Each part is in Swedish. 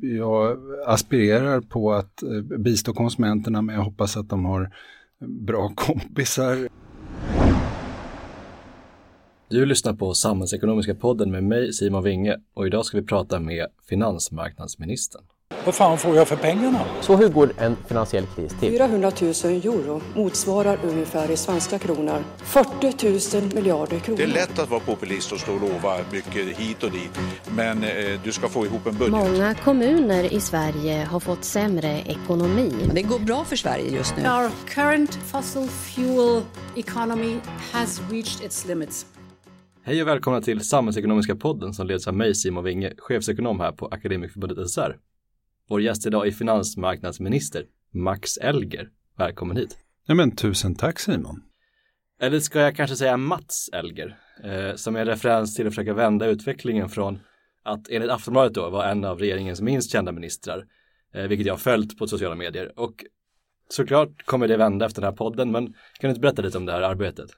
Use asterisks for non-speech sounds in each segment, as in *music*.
jag aspirerar på att eh, bistå konsumenterna men jag hoppas att de har eh, bra *laughs* kompisar. Du lyssnar på Samhällsekonomiska podden med mig Simon Winge och idag ska vi prata med finansmarknadsministern. Vad fan får jag för pengarna? Så hur går en finansiell kris till? 400 000 euro motsvarar ungefär i svenska kronor 40 000 miljarder kronor. Det är lätt att vara populist och stå och lova mycket hit och dit. Men eh, du ska få ihop en budget. Många kommuner i Sverige har fått sämre ekonomi. Det går bra för Sverige just nu. Our current fossil fuel economy has reached its limits. Hej och välkomna till Samhällsekonomiska podden som leds av mig Simon Winge, chefsekonom här på Akademikerförbundet SR. Vår gäst idag är finansmarknadsminister Max Elger. Välkommen hit. Ja, men tusen tack Simon. Eller ska jag kanske säga Mats Elger, eh, som är referens till att försöka vända utvecklingen från att enligt Aftonbladet då var en av regeringens minst kända ministrar, eh, vilket jag har följt på sociala medier. Och såklart kommer det vända efter den här podden, men kan du inte berätta lite om det här arbetet?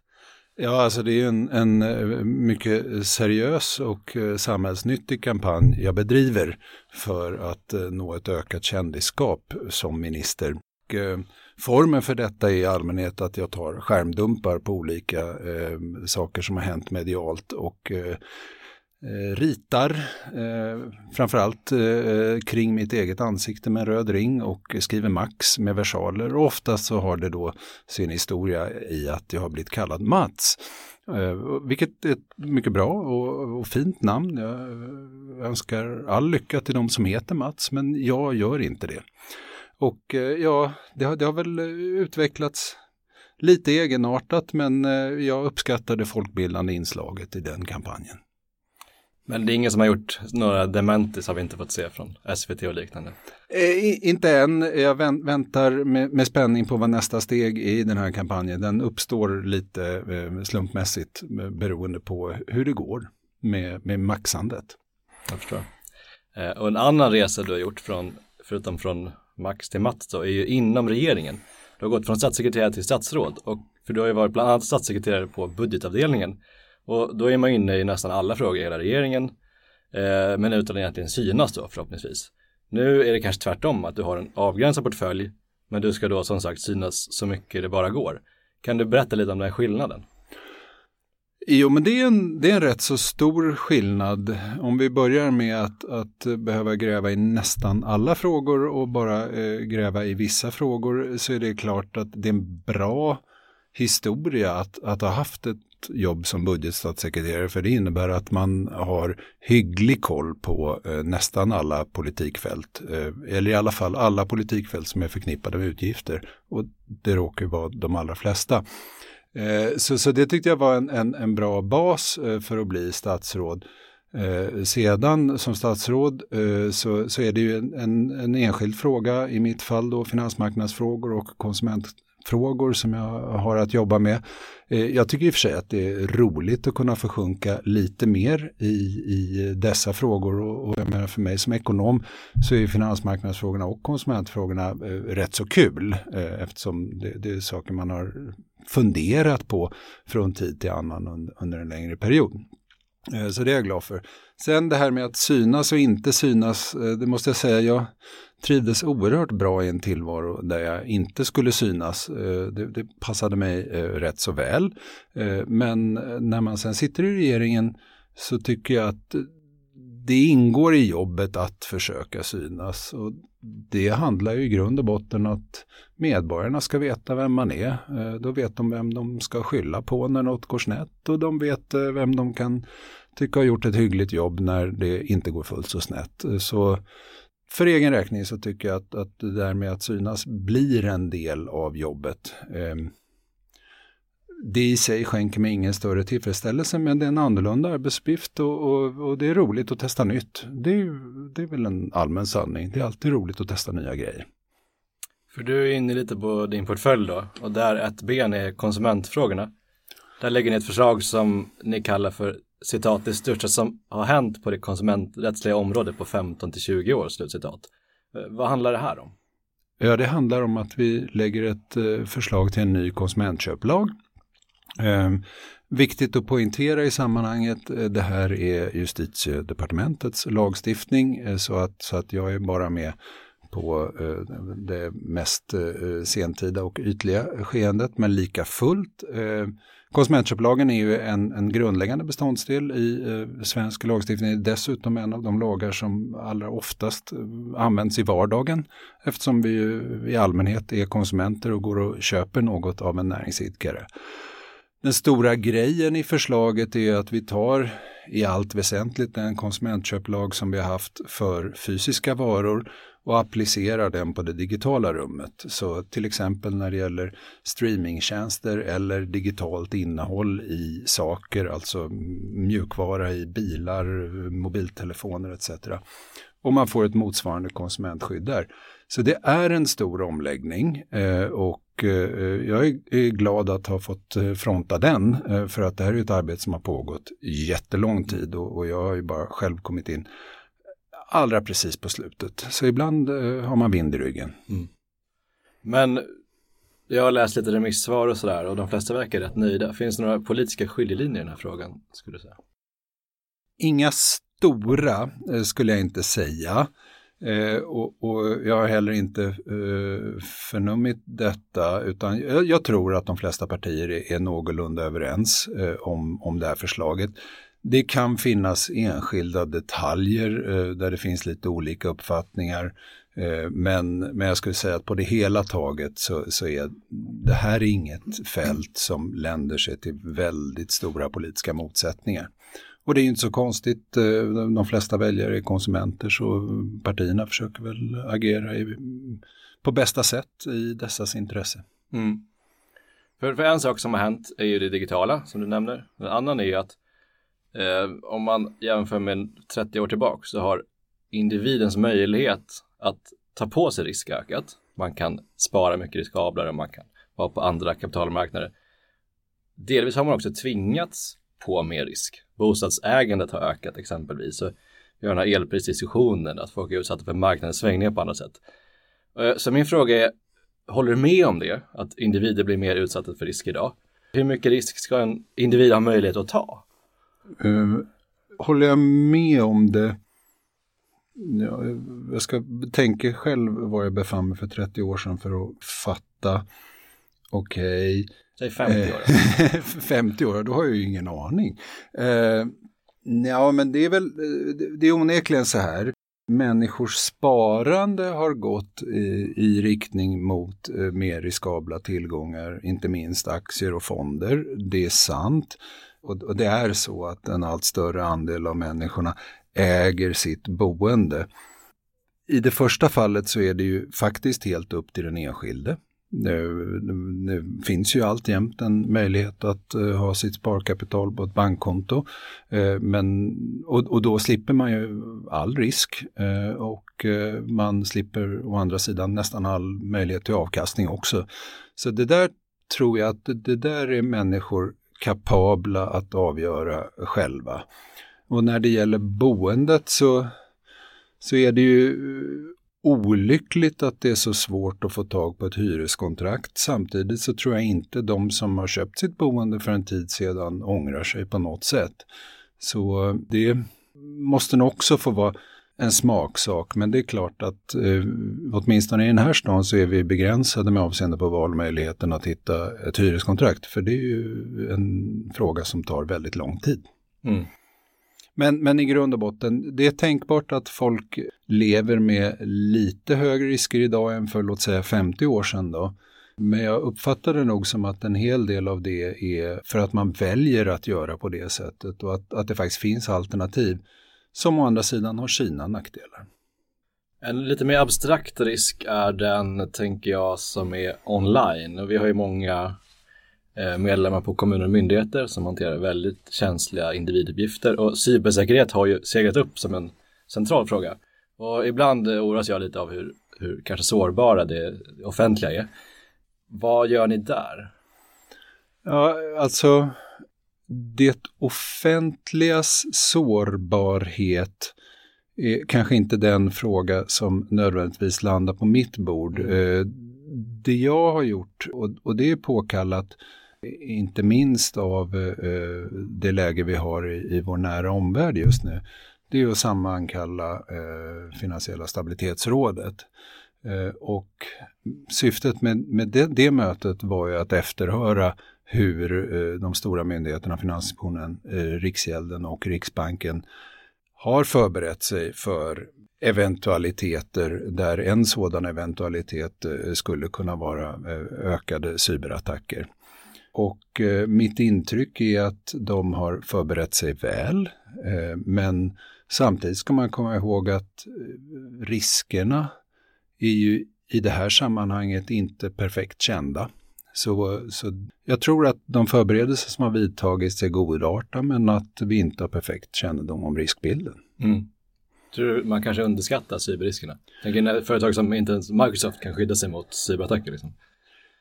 Ja, alltså det är en, en eh, mycket seriös och eh, samhällsnyttig kampanj jag bedriver för att eh, nå ett ökat kändisskap som minister. Formen för detta är i allmänhet att jag tar skärmdumpar på olika eh, saker som har hänt medialt och eh, Eh, ritar eh, framförallt eh, kring mitt eget ansikte med en röd ring och skriver Max med versaler och oftast så har det då sin historia i att jag har blivit kallad Mats. Eh, vilket är ett mycket bra och, och, fint namn. Jag eh, önskar all lycka till de som heter Mats men jag gör inte det. Och eh, ja, det har, det har väl utvecklats lite egenartat men eh, jag uppskattar det folkbildande inslaget i den kampanjen. Men det är ingen som har gjort några dementis har vi inte fått se från SVT och liknande? Eh, inte än. Jag väntar med, med, spänning på vad nästa steg är i den här kampanjen. Den uppstår lite eh, slumpmässigt eh, beroende på hur det går med, med maxandet. Jag förstår. Eh, och en annan resa du har gjort från, förutom från Max till Mats då, är ju inom regeringen. Du har gått från statssekreterare till statsråd och för du har ju varit bland annat statssekreterare på budgetavdelningen och då är man inne i nästan alla frågor i hela regeringen, eh, men utan att egentligen synas då förhoppningsvis. Nu är det kanske tvärtom, att du har en avgränsad portfölj, men du ska då som sagt synas så mycket det bara går. Kan du berätta lite om den här skillnaden? Jo, men det är, en, det är en rätt så stor skillnad. Om vi börjar med att, att behöva gräva i nästan alla frågor och bara eh, gräva i vissa frågor så är det klart att det är en bra historia att, att ha haft ett jobb som budgetstatssekreterare för det innebär att man har hygglig koll på eh, nästan alla politikfält. Eh, eller i alla fall alla politikfält som är förknippade med utgifter. Och det råkar vara de allra flesta. Eh, så, så det tyckte jag var en, en, en bra bas eh, för att bli statsråd. Eh, sedan som statsråd eh, så, så är det ju en, en, en, enskild fråga, i mitt fall då finansmarknadsfrågor och konsument frågor som jag har att jobba med. Eh, jag tycker i och för sig att det är roligt att kunna försjunka lite mer i, i dessa frågor och, och jag menar för mig som ekonom så är finansmarknadsfrågorna och konsumentfrågorna eh, rätt så kul eh, eftersom det, det, är saker man har funderat på från tid till annan under, under en längre period. Eh, så det är jag glad för. Sen det här med att synas och inte synas, eh, det måste jag säga, jag trivdes oerhört bra i en tillvaro där jag inte skulle synas. Eh, det, det passade mig rätt så väl. Men när man sen sitter i regeringen så tycker jag att det ingår i jobbet att försöka synas. Och det handlar ju i grund och botten att medborgarna ska veta vem man är. Eh, då vet de vem de ska skylla på när något går snett och de vet eh, vem de kan tycka har gjort ett hyggligt jobb när det inte går fullt så snett. Eh, så för egen räkning så tycker jag att, att det där med att synas blir en del av jobbet. Ehm, det i sig skänker mig ingen större tillfredsställelse men det är en annorlunda arbetsuppgift och, och, och, det är roligt att testa nytt. Det är, det är väl en allmän sanning. Det är alltid roligt att testa nya grejer. För du är inne lite på din portfölj då och där ett ben är konsumentfrågorna. Där lägger ni ett förslag som ni kallar för citat, det största som har hänt på det konsumenträttsliga området på 15 till 20 år, slutcitat. Eh, vad handlar det här om? Ja, det handlar om att vi lägger ett eh, förslag till en ny konsumentköplag. Ehm, viktigt att poängtera i sammanhanget, eh, det här är justitiedepartementets lagstiftning eh, så att, så att jag är bara med på eh, det mest eh, sentida och ytliga skeendet men lika fullt. Eh, konsumentköplagen är ju en, en grundläggande beståndsdel i eh, svensk lagstiftning. Dessutom en av de lagar som allra oftast används i vardagen eftersom vi ju i allmänhet är konsumenter och går och köper något av en näringsidkare. Den stora grejen i förslaget är att vi tar i allt väsentligt den konsumentköplag som vi har haft för fysiska varor och applicerar den på det digitala rummet. Så till exempel när det gäller streamingtjänster eller digitalt innehåll i saker, alltså mjukvara i bilar, mobiltelefoner etc. Och man får ett motsvarande konsumentskydd där. Så det är en stor omläggning eh, och jag är glad att ha fått eh, fronta den för att det här är ett arbete som har pågått jättelång tid och jag har ju bara själv kommit in allra precis på slutet. Så ibland har man vind i ryggen. Mm. Men jag har läst lite remissvar och sådär och de flesta verkar rätt nöjda. Finns det några politiska skiljelinjer i den här frågan? Skulle du säga? Inga stora skulle jag inte säga. Eh, och, och, jag har heller inte eh, förnummit detta utan jag, jag, tror att de flesta partier är, är någorlunda överens eh, om, om det här förslaget. Det kan finnas enskilda detaljer eh, där det finns lite olika uppfattningar. Eh, men, men jag skulle säga att på det hela taget så, så är det här inget fält som länder sig till väldigt stora politiska motsättningar. Och det är ju inte så konstigt, eh, de flesta väljare är konsumenter så partierna försöker väl agera i, på bästa sätt i dessas intresse. Mm. För, för, en sak som har hänt är ju det digitala som du nämner. En annan är ju att eh, om man jämför med 30 år tillbaka så har individens möjlighet att ta på sig risk ökat. Man kan spara mycket riskablare, och man kan vara på andra kapitalmarknader. Delvis har man också tvingats på mer risk. Bostadsägandet har ökat exempelvis. Så vi har den här elprisdiskussionen, att folk är utsatta för marknadens svängningar på andra sätt. Eh, så min fråga är, håller du med om det? Att individer blir mer utsatta för risk idag? Hur mycket risk ska en individ ha möjlighet att ta? Uh, håller jag med om det? Ja, jag ska tänka själv var jag befann mig för 30 år sedan för att fatta. Okej, okay, Säg 50 år. Eh, *laughs* 50 år, då har jag ju ingen aning. Eh, ja, men det är väl, eh, det är onekligen så här. Människors sparande har gått i, i riktning mot eh, mer riskabla tillgångar, inte minst aktier och fonder. Det är sant. Och, och det är så att en allt större andel av människorna äger sitt boende. I det första fallet så är det ju faktiskt helt upp till den enskilde. Det finns ju alltjämt en möjlighet att uh, ha sitt sparkapital på ett bankkonto. Uh, men, och, och, då slipper man ju all risk uh, och man slipper å andra sidan nästan all möjlighet till avkastning också. Så det där tror jag att det, det där är människor kapabla att avgöra själva. Och när det gäller boendet så, så är det ju olyckligt att det är så svårt att få tag på ett hyreskontrakt. Samtidigt så tror jag inte de som har köpt sitt boende för en tid sedan ångrar sig på något sätt. Så eh, det måste nog också få vara en smaksak, men det är klart att eh, åtminstone i den här stan så är vi begränsade med avseende på valmöjligheten att hitta ett hyreskontrakt, för det är ju en fråga som tar väldigt lång tid. Mm. Men, men i grund och botten, det är tänkbart att folk lever med lite högre risker idag än för låt säga 50 år sedan då. Men jag uppfattar det nog som att en hel del av det är för att man väljer att göra på det sättet och att, att det faktiskt finns alternativ som å andra sidan har sina nackdelar. En lite mer abstrakt risk är den, tänker jag, som är online. Och vi har ju många medlemmar på kommuner och myndigheter som hanterar väldigt känsliga individuppgifter och cybersäkerhet har ju seglat upp som en central fråga. Och ibland oroas jag lite av hur, hur kanske sårbara det offentliga är. Vad gör ni där? Ja, alltså det offentligas sårbarhet är kanske inte den fråga som nödvändigtvis landar på mitt bord. Mm. Eh, det jag har gjort, och, och det är påkallat, inte minst av eh, det läge vi har i, i vår nära omvärld just nu, det är att sammankalla eh, finansiella stabilitetsrådet. Eh, och syftet med, med det, det, mötet var ju att efterhöra hur eh, de stora myndigheterna, Finansinspektionen, eh, Riksgälden och Riksbanken har förberett sig för eventualiteter där en sådan eventualitet eh, skulle kunna vara ökade cyberattacker. Och eh, mitt intryck är att de har förberett sig väl, eh, men samtidigt ska man komma ihåg att eh, riskerna är ju i det här sammanhanget inte perfekt kända. Så, så jag tror att de förberedelser som har vidtagits är godartade, men att vi inte har perfekt kännedom om riskbilden. Mm. Tror du man kanske underskattar cyberriskerna? Tänker när företag som inte ens Microsoft kan skydda sig mot cyberattacker. Liksom.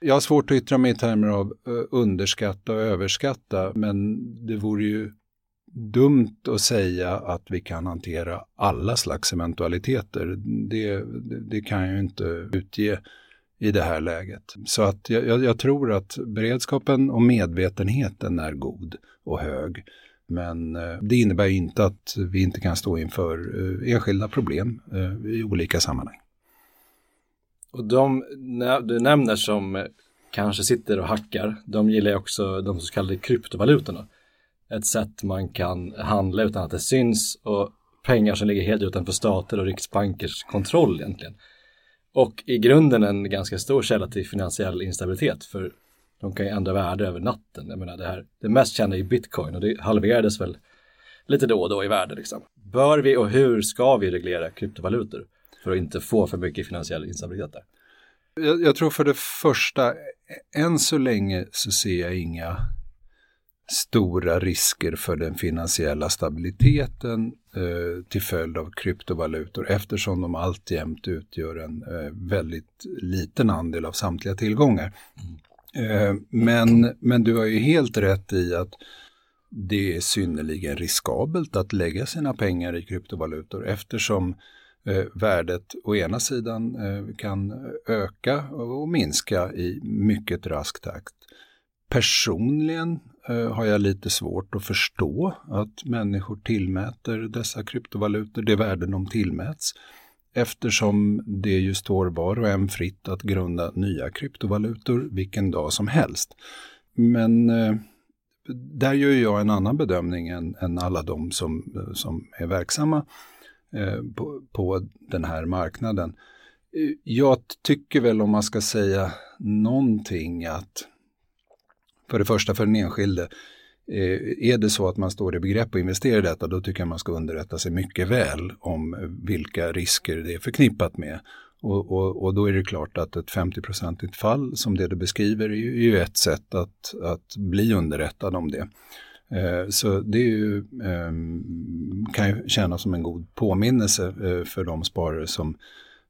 Jag har svårt att yttra mig i termer av eh, underskatta och överskatta, men det vore ju dumt att säga att vi kan hantera alla slags eventualiteter. Det, det, kan jag ju inte utge i det här läget. Så att jag, jag, tror att beredskapen och medvetenheten är god och hög. Men eh, det innebär inte att vi inte kan stå inför eh, enskilda problem i olika sammanhang. Och de du nämner som eh, kanske sitter och hackar, de gillar också de så kallade kryptovalutorna. Ett sätt man kan handla utan att det syns och pengar som ligger helt utanför stater och riksbankers kontroll egentligen. Och i grunden en ganska stor källa till finansiell instabilitet för de kan ju ändra värde över natten. Jag menar det här, det mest kända är bitcoin och det halverades väl lite då och då i värde liksom. Bör vi och hur ska vi reglera kryptovalutor för att inte få för mycket finansiell instabilitet där? Jag, jag tror för det första, än så länge så ser jag inga stora risker för den finansiella stabiliteten eh, till följd av kryptovalutor eftersom de alltjämt utgör en eh, väldigt liten andel av samtliga tillgångar. Mm. Eh, men, men du har ju helt rätt i att det är synnerligen riskabelt att lägga sina pengar i kryptovalutor eftersom Eh, värdet å ena sidan eh, kan öka och minska i mycket rask takt. Personligen eh, har jag lite svårt att förstå att människor tillmäter dessa kryptovalutor det värden de tillmäts eftersom det ju står var och en fritt att grunda nya kryptovalutor vilken dag som helst. Men eh, där gör jag en annan bedömning än, än alla de som, eh, som är verksamma eh, Eh, på, på den här marknaden. Eh, jag tycker väl om man ska säga någonting att för det första för den enskilde eh, är det så att man står i begrepp att investera i detta, då tycker jag man ska underrätta sig mycket väl om vilka risker det är förknippat med. Och, och, och då är det klart att ett 50-procentigt fall som det du beskriver är ju, ett sätt att, att bli underrättad om det. Eh, så det ju, ehm, kan ju kännas som en god påminnelse eh, för de sparare som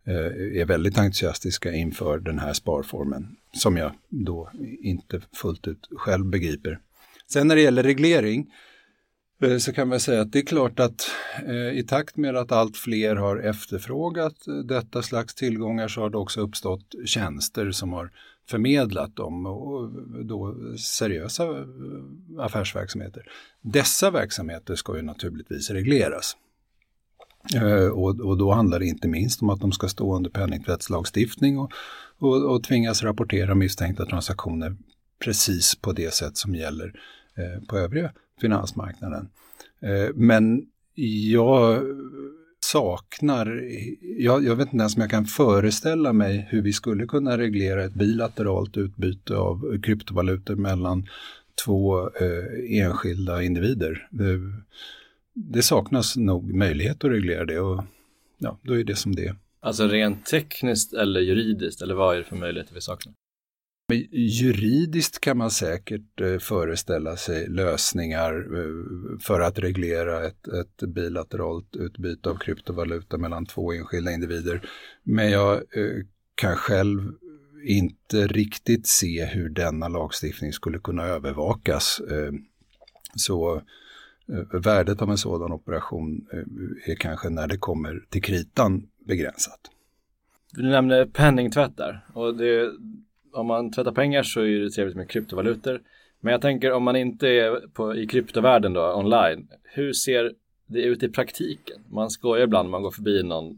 eh, är väldigt entusiastiska inför den här sparformen som jag då inte fullt ut själv begriper. Sen när det gäller reglering så kan man säga att det är klart att i takt med att allt fler har efterfrågat detta slags tillgångar så har det också uppstått tjänster som har förmedlat dem och då seriösa eh, affärsverksamheter. Dessa verksamheter ska ju naturligtvis regleras. Eh, och, och då handlar det inte minst om att de ska stå under penningtvättslagstiftning och, och, och tvingas rapportera misstänkta transaktioner precis på det sätt som gäller Eh, på övriga finansmarknaden. Eh, men jag saknar, jag, jag, vet inte ens om jag kan föreställa mig hur vi skulle kunna reglera ett bilateralt utbyte av kryptovalutor mellan två eh, enskilda individer. Det, det, saknas nog möjlighet att reglera det och ja, då är det som det är. Alltså rent tekniskt eller juridiskt eller vad är det för möjligheter vi saknar? Men juridiskt kan man säkert eh, föreställa sig lösningar eh, för att reglera ett, ett, bilateralt utbyte av kryptovaluta mellan två enskilda individer. Men jag eh, kan själv inte riktigt se hur denna lagstiftning skulle kunna övervakas. Eh, så eh, värdet av en sådan operation eh, är kanske när det kommer till kritan begränsat. Du nämnde penningtvätt där och det om man tvättar pengar så är det trevligt med kryptovalutor. Men jag tänker om man inte är på, i kryptovärlden då, online, hur ser det ut i praktiken? Man skojar ibland när man går förbi någon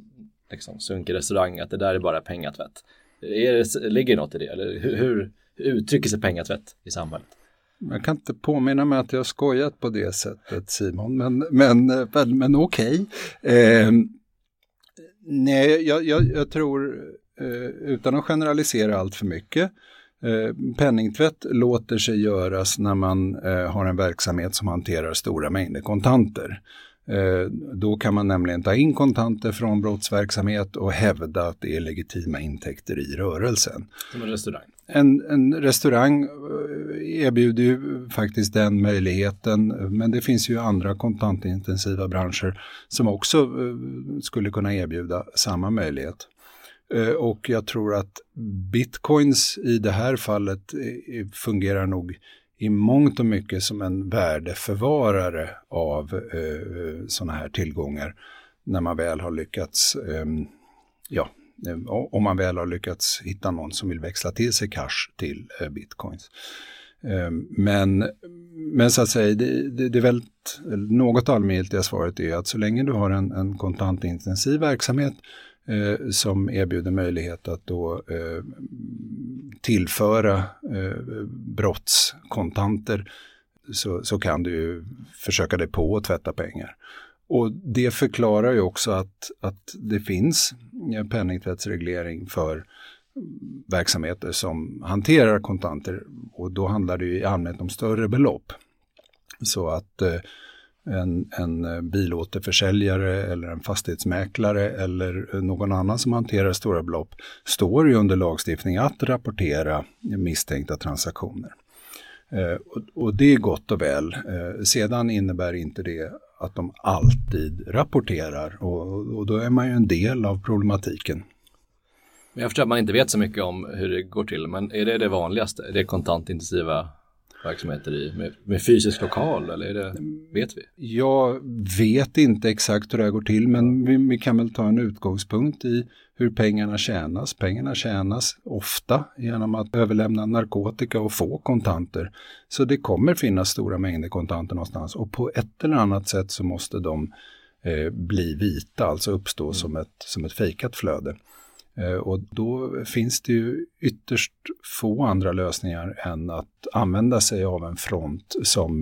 liksom, sunkig restaurang att det där är bara pengatvätt. Är det, ligger något i det? Eller hur, hur uttrycker sig pengatvätt i samhället? Jag kan inte påminna mig att jag skojat på det sättet Simon, men, men, men, men okej. Okay. Eh, nej, jag, jag, jag tror, utan att generalisera allt för mycket, eh, penningtvätt låter sig göras när man eh, har en verksamhet som hanterar stora mängder kontanter. Eh, då kan man nämligen ta in kontanter från brottsverksamhet och hävda att det är legitima intäkter i rörelsen. Som en restaurang? En, en restaurang eh, erbjuder ju faktiskt den möjligheten, men det finns ju andra kontantintensiva branscher som också eh, skulle kunna erbjuda samma möjlighet. Eh, och jag tror att bitcoins i det här fallet eh, fungerar nog i mångt och mycket som en värdeförvarare av eh, eh sådana här tillgångar när man väl har lyckats, ehm, eh, ja, om man väl har lyckats hitta någon som vill växla till sig cash till eh, bitcoins. Ehm, men, men så att säga, det, det, det är väldigt, något allmängiltiga svaret är att så länge du har en, en kontantintensiv verksamhet eh, som erbjuder möjlighet att då eh, tillföra eh, brottskontanter så, så kan du försöka dig på att tvätta pengar. Och det förklarar ju också att, att det finns penningtvättsreglering för verksamheter som hanterar kontanter och då handlar det ju i allmänhet om större belopp. Så att eh, en, en eh, bilåterförsäljare eller en fastighetsmäklare eller eh, någon annan som hanterar stora belopp står ju under lagstiftning att rapportera misstänkta transaktioner. Eh, och, och, det är gott och väl. Eh, sedan innebär inte det att de alltid rapporterar och, och då är man ju en del av problematiken. Jag förstår att man inte vet så mycket om hur det går till, men är det det vanligaste? Är det kontantintensiva verksamheter i med, med fysisk lokal eller är det, vet vi? Jag vet inte exakt hur det här går till men vi, vi, kan väl ta en utgångspunkt i hur pengarna tjänas. Pengarna tjänas ofta genom att överlämna narkotika och få kontanter. Så det kommer finnas stora mängder kontanter någonstans och på ett eller annat sätt så måste de eh, bli vita, alltså uppstå mm. som, ett, som ett fejkat flöde. Eh, och då finns det ju ytterst få andra lösningar än att använda sig av en front som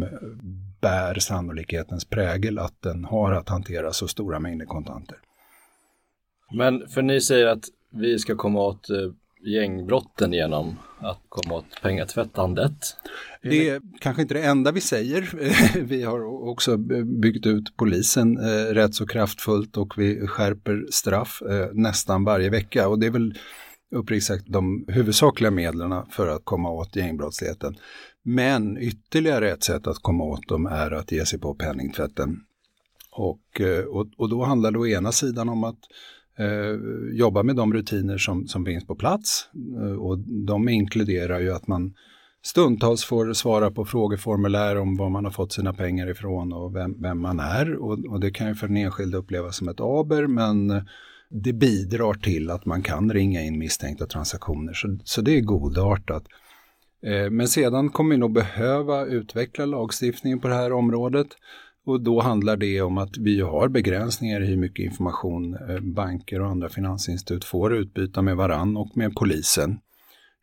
bär sannolikhetens prägel att den har att hantera så stora mängder kontanter. Men för ni säger att vi ska komma åt eh, gängbrotten genom att komma åt pengatvättandet. Det är kanske inte det enda vi säger. *laughs* Vi har också byggt ut polisen eh, rätt så kraftfullt och vi skärper straff eh, nästan varje vecka och det är väl uppriktigt sagt de huvudsakliga medlen för att komma åt gängbrottsligheten. Men ytterligare ett sätt att komma åt dem är att ge sig på penningtvätten. Och, eh, och, och då handlar det å ena sidan om att Eh, jobba med de rutiner som, som finns på plats. Eh, och de inkluderar ju att man stundtals får svara på frågeformulär om var man har fått sina pengar ifrån och vem, vem man är. Och, och, det kan ju för den enskilde upplevas som ett aber, men det bidrar till att man kan ringa in misstänkta transaktioner. Så, så det är godartat. Eh, men sedan kommer vi nog behöva utveckla lagstiftningen på det här området. Och då handlar det om att vi har begränsningar i hur mycket information eh, banker och andra finansinstitut får utbyta med varann och med polisen.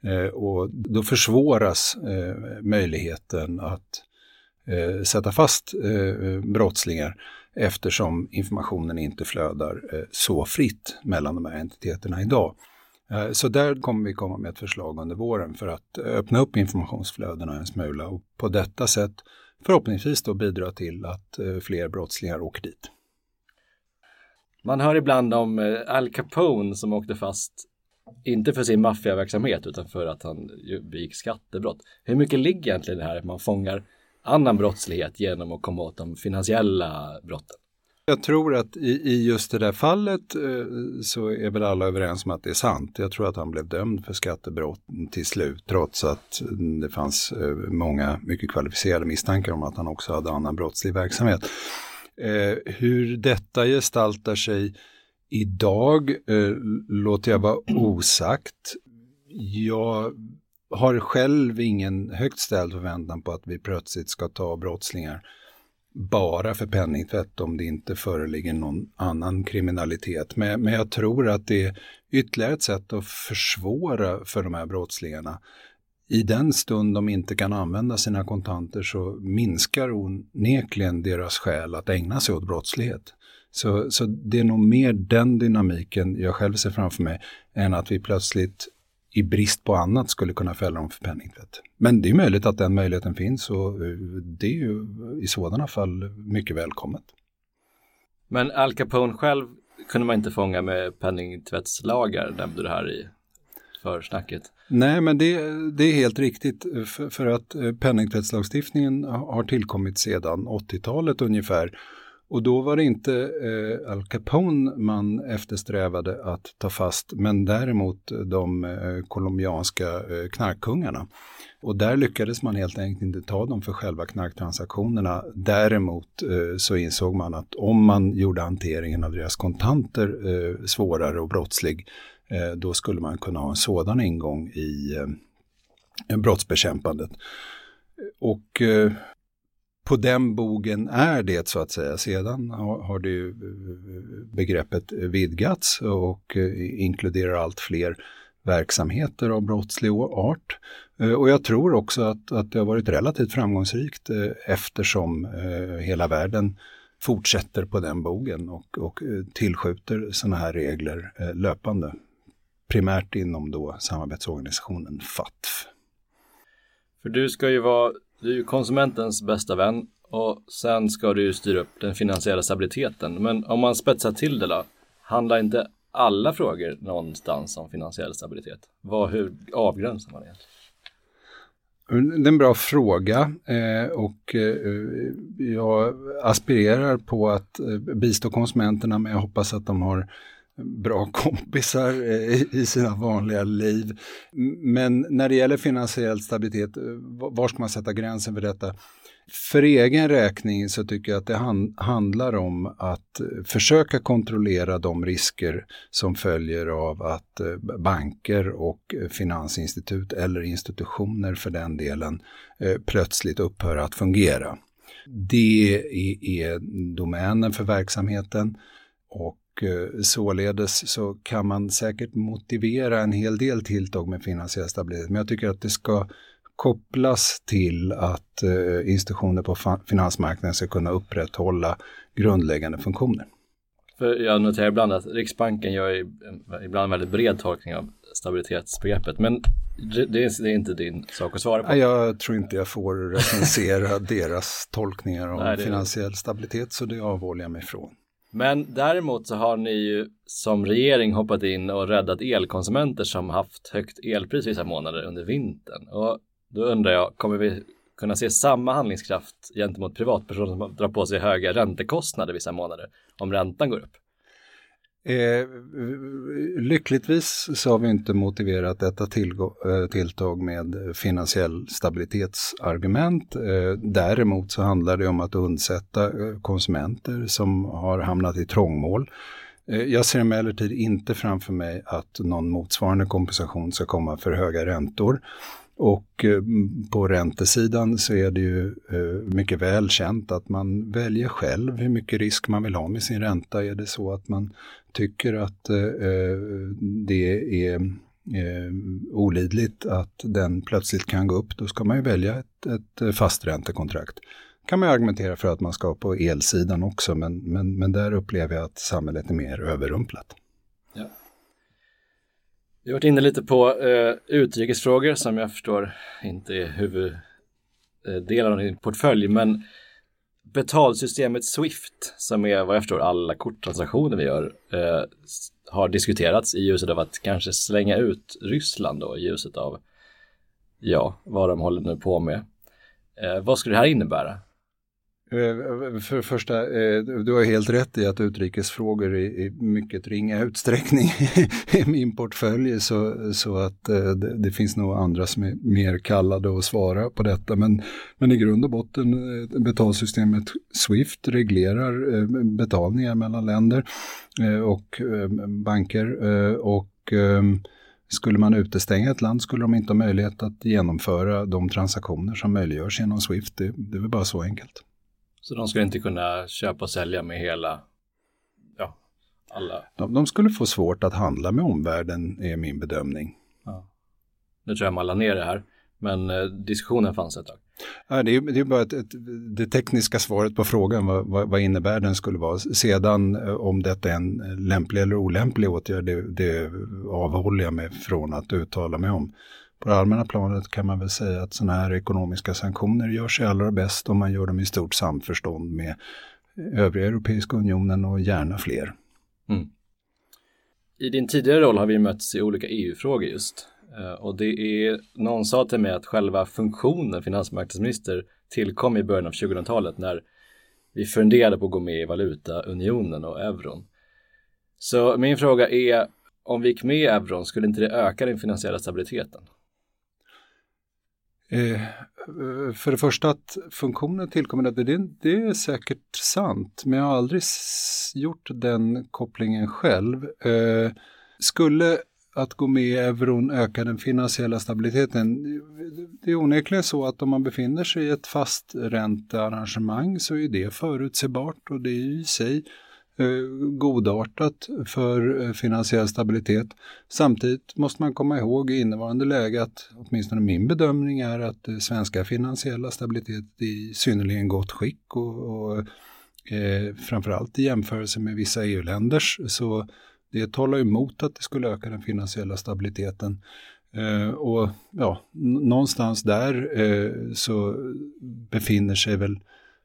Eh, och då försvåras eh, möjligheten att sätta fast brottslingar eftersom informationen inte flödar så fritt mellan de här entiteterna idag. Så där kommer vi komma med ett förslag under våren för att öppna upp informationsflödena en smula och på detta sätt förhoppningsvis då bidra till att eh, fler brottslingar åker dit. Man hör ibland om eh, Al Capone som åkte fast inte för sin maffiaverksamhet utan för att han begick skattebrott. Hur mycket ligger egentligen det här att man fångar annan brottslighet genom att komma åt de finansiella brotten? Jag tror att i, i, just det där fallet eh, så är väl alla överens om att det är sant. Jag tror att han blev dömd för skattebrott till slut trots att det fanns eh, många mycket kvalificerade misstankar om att han också hade annan brottslig verksamhet. Eh, hur detta gestaltar sig idag eh, låter jag vara osagt. Jag har själv ingen högt ställd förväntan på att vi plötsligt ska ta brottslingar bara för penningtvätt om det inte föreligger någon annan kriminalitet. Men, men jag tror att det är ytterligare ett sätt att försvåra för de här brottslingarna. I den stund de inte kan använda sina kontanter så minskar onekligen deras skäl att ägna sig åt brottslighet. Så, så det är nog mer den dynamiken jag själv ser framför mig än att vi plötsligt i brist på annat skulle kunna fälla dem för penningtvätt. Men det är möjligt att den möjligheten finns och eh, det är ju i sådana fall mycket välkommet. Men Al Capone själv kunde man inte fånga med penningtvättslagar, nämnde du här i försnacket. Nej, men det, det är helt riktigt för, för att eh, penningtvättslagstiftningen har tillkommit sedan 80-talet ungefär och då var det inte eh, Al Capone man eftersträvade att ta fast, men däremot de eh, colombianska eh, knarkkungarna. Och där lyckades man helt enkelt inte ta dem för själva knarktransaktionerna. Däremot eh, så insåg man att om man gjorde hanteringen av deras kontanter eh, svårare och brottslig, eh, då skulle man kunna ha en sådan ingång i eh, brottsbekämpandet. Och eh, på den bogen är det så att säga. Sedan har, har det ju eh, begreppet vidgats och eh, inkluderar allt fler verksamheter av brottslig art. Eh, och jag tror också att, att det har varit relativt framgångsrikt eftersom hela världen fortsätter på den bogen och, och tillskjuter sådana här regler löpande. Primärt inom då samarbetsorganisationen FATF. För du ska ju vara du är ju konsumentens bästa vän och sen ska du ju styra upp den finansiella stabiliteten. Men om man spetsar till det då, handlar inte alla frågor någonstans om finansiell stabilitet? Vad, hur avgränsar man det? Det är en bra fråga eh, och eh, jag aspirerar på att eh, bistå konsumenterna men jag hoppas att de har bra *laughs* kompisar eh, i sina vanliga liv. Men när det gäller finansiell stabilitet, eh, var ska man sätta gränsen för detta? För egen räkning så tycker jag att det handlar om att eh, försöka kontrollera de risker som följer av att banker och finansinstitut eller institutioner för den delen plötsligt upphör att fungera. Det är domänen för verksamheten och således så kan man säkert motivera en hel del tilltag med finansiell stabilitet. Men jag tycker att det ska kopplas till att eh, institutioner på finansmarknaden ska kunna upprätthålla grundläggande funktioner. För jag noterar ibland att Riksbanken gör ibland väldigt bred tolkning av stabilitetsbegreppet. Men det, det, är inte din sak att svara på. Jag tror inte jag får recensera *laughs* deras tolkningar av Nej, finansiell stabilitet så det avhåller jag mig från. Men däremot så har ni ju som regering hoppat in och räddat elkonsumenter som haft högt elpris vissa månader under vintern. Och då undrar jag, kommer vi kunna se samma handlingskraft gentemot privatpersoner som drar på sig höga räntekostnader vissa månader om räntan går upp? Eh, lyckligtvis så har vi inte motiverat detta eh, tilltag med finansiell stabilitetsargument. Eh, däremot så handlar det om att undsätta eh, konsumenter som har hamnat i trångmål. Eh, jag ser emellertid inte framför mig att någon motsvarande kompensation ska komma för höga räntor. Och eh, på räntesidan så är det ju eh, mycket väl känt att man väljer själv hur mycket risk man vill ha med sin ränta. Är det så att man tycker att eh, eh, det är eh, olidligt att den plötsligt kan gå upp, då ska man ju välja ett, ett fasträntekontrakt. kan man argumentera för att man ska på elsidan också, men, men, men där upplever jag att samhället är mer överrumplat. Ja. Vi har varit inne lite på eh, utrikesfrågor som jag förstår inte är huvuddelen av din portfölj, men betalsystemet Swift, som är vad jag förstår alla korttransaktioner vi gör, eh, har diskuterats i ljuset av att kanske slänga ut Ryssland då, i ljuset av ja, vad de håller nu på med. Eh, vad skulle det här innebära? Eh, för det första, eh, du har helt rätt i att utrikesfrågor i mycket ringa utsträckning *laughs* är min portfölj så, så att eh, det, det, finns nog andra som är mer kallade att svara på detta. Men, men i grund och botten betalsystemet Swift reglerar betalningar mellan länder och banker och Skulle man utestänga ett land skulle de inte ha möjlighet att genomföra de transaktioner som möjliggörs genom Swift. Det, det är väl bara så enkelt. Så de skulle inte kunna köpa och sälja med hela, ja, alla? De, de skulle få svårt att handla med omvärlden är min bedömning. Ja. Nu tror jag man la ner det här, men eh, diskussionen fanns ett tag. Ja, det, är, det är bara ett, ett, det tekniska svaret på frågan vad, vad, vad, innebär den skulle vara. Sedan eh, om detta är en lämplig eller olämplig åtgärd, det, det avhåller jag mig från att uttala mig om. På det allmänna planet kan man väl säga att sådana här ekonomiska sanktioner gör sig allra bäst om man gör dem i stort samförstånd med övriga Europeiska unionen och gärna fler. Mm. I din tidigare roll har vi mötts i olika EU-frågor just. Eh, och det är, någon sa till mig att själva funktionen finansmarknadsminister tillkom i början av 2000-talet när vi funderade på att gå med i valutaunionen och euron. Så min fråga är, om vi gick med i euron, skulle inte det öka den finansiella stabiliteten? Eh, för det första att funktionen tillkommer, det, det är säkert sant, men jag har aldrig gjort den kopplingen själv. Eh, skulle att gå med i euron öka den finansiella stabiliteten. Det är onekligen så att om man befinner sig i ett fasträntearrangemang så är det förutsägbart och det är i sig eh, Eh, godartat för eh, finansiell stabilitet. Samtidigt måste man komma ihåg i innevarande läge att åtminstone min bedömning är att eh, svenska finansiella stabilitet är i synnerligen gott skick och, och eh, framförallt i jämförelse med vissa EU-länders så det talar emot att det skulle öka den finansiella stabiliteten. Eh, och ja, någonstans där eh, så befinner sig väl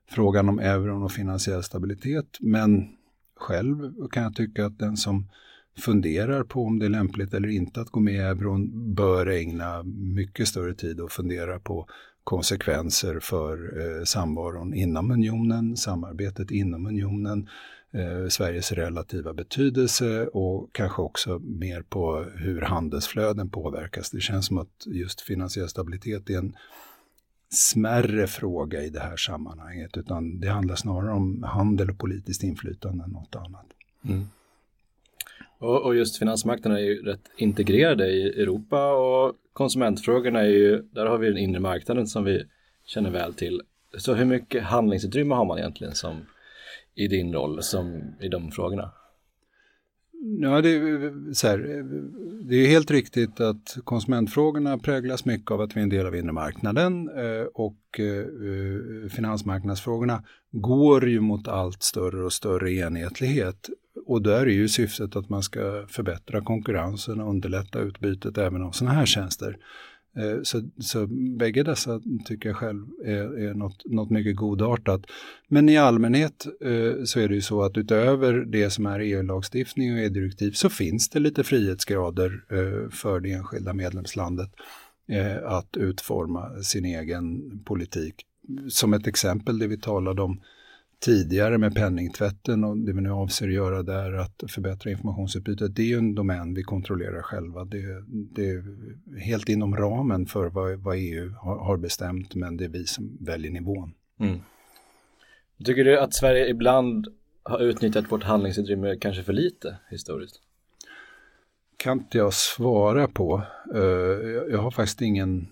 frågan om euron och finansiell stabilitet. Men själv kan jag tycka att den som funderar på om det är lämpligt eller inte att gå med i euron bör ägna mycket större tid och fundera på konsekvenser för eh, samvaron inom unionen, samarbetet inom unionen, eh, Sveriges relativa betydelse och kanske också mer på hur handelsflöden påverkas. Det känns som att just finansiell stabilitet är en smärre fråga i det här sammanhanget, utan det handlar snarare om handel och politiskt inflytande än något annat. Mm. Och, och, just finansmarknaden är ju rätt integrerade i Europa och konsumentfrågorna är ju, där har vi den inre marknaden som vi känner väl till. Så hur mycket handlingsutrymme har man egentligen som i din roll som i de frågorna? Ja, det, är, så här, det är helt riktigt att konsumentfrågorna präglas mycket av att vi är en del av inre marknaden eh, och eh, finansmarknadsfrågorna går ju mot allt större och större enhetlighet. Och där är ju syftet att man ska förbättra konkurrensen och underlätta utbytet även av sådana här tjänster. Eh, så, så bägge dessa tycker jag själv är, är något, något mycket godartat. Men i allmänhet eh, så är det ju så att utöver det som är EU-lagstiftning och EU-direktiv så finns det lite frihetsgrader eh, för det enskilda medlemslandet eh, att utforma sin egen politik. Som ett exempel det vi talade om tidigare med penningtvätten och det vi nu avser att göra där att förbättra informationsutbytet, det är ju en domän vi kontrollerar själva. Det, det är helt inom ramen för vad, vad EU har, har, bestämt, men det är vi som väljer nivån. Mm. Tycker du att Sverige ibland har utnyttjat vårt handlingsutrymme kanske för lite historiskt? Kan inte jag svara på. Uh, jag har faktiskt ingen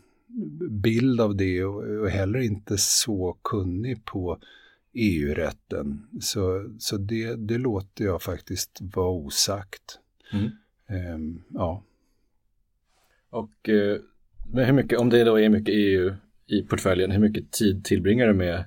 bild av det och heller inte så kunnig på EU-rätten. Så, så det, det låter jag faktiskt vara osagt. Mm. Um, ja. Och uh, men hur mycket, om det då är mycket EU i portföljen, hur mycket tid tillbringar du med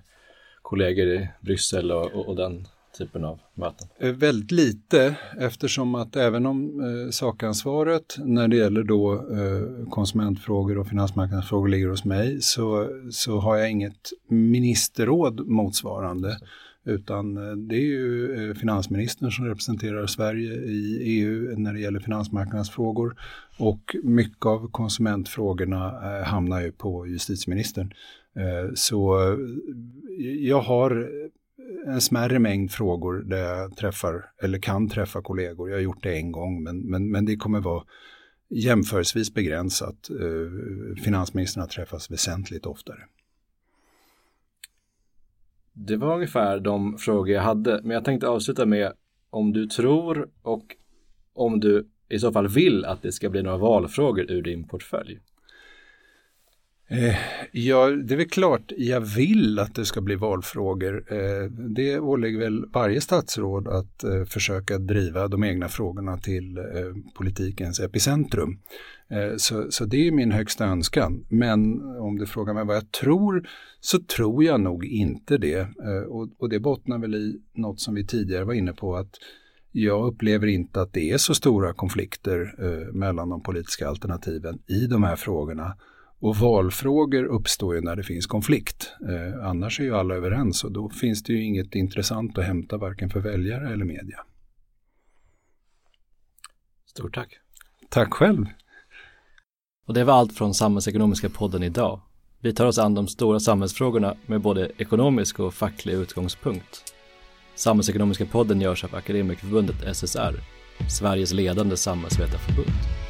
kollegor i Bryssel och, och, och den typen av möten? Eh, väldigt lite eftersom att även om eh, sakansvaret när det gäller då eh, konsumentfrågor och finansmarknadsfrågor ligger hos mig så, så har jag inget ministerråd motsvarande. Utan eh, det är ju eh, finansministern som representerar Sverige i EU när det gäller finansmarknadsfrågor. Och mycket av konsumentfrågorna hamnar ju på justitieministern. Så jag har en smärre mängd frågor där jag träffar eller kan träffa kollegor. Jag har gjort det en gång men, men, men det kommer vara jämförelsevis begränsat. Eh, träffas väsentligt oftare. Det var ungefär de frågor jag hade, men jag tänkte avsluta med om du tror och om du i så fall vill att det ska bli några valfrågor ur din portfölj? Eh, ja, det är väl klart jag vill att det ska bli valfrågor. Eh, det ålägger väl varje statsråd att eh, försöka driva de egna frågorna till eh, politikens epicentrum. Eh, så, så, det är min högsta önskan. Men om du frågar mig vad jag tror så tror jag nog inte det. Eh, och, och det bottnar väl i något som vi tidigare var inne på att jag upplever inte att det är så stora konflikter eh, mellan de politiska alternativen i de här frågorna. Och valfrågor uppstår ju när det finns konflikt. Eh, annars är ju alla överens och då finns det ju inget intressant att hämta varken för väljare eller media. Stort tack. Tack själv. Och det var allt från Samhällsekonomiska podden idag. Vi tar oss an de stora samhällsfrågorna med både ekonomisk och facklig utgångspunkt. Samhällsekonomiska podden görs av Akademikerförbundet SSR, Sveriges ledande samhällsvetarförbund.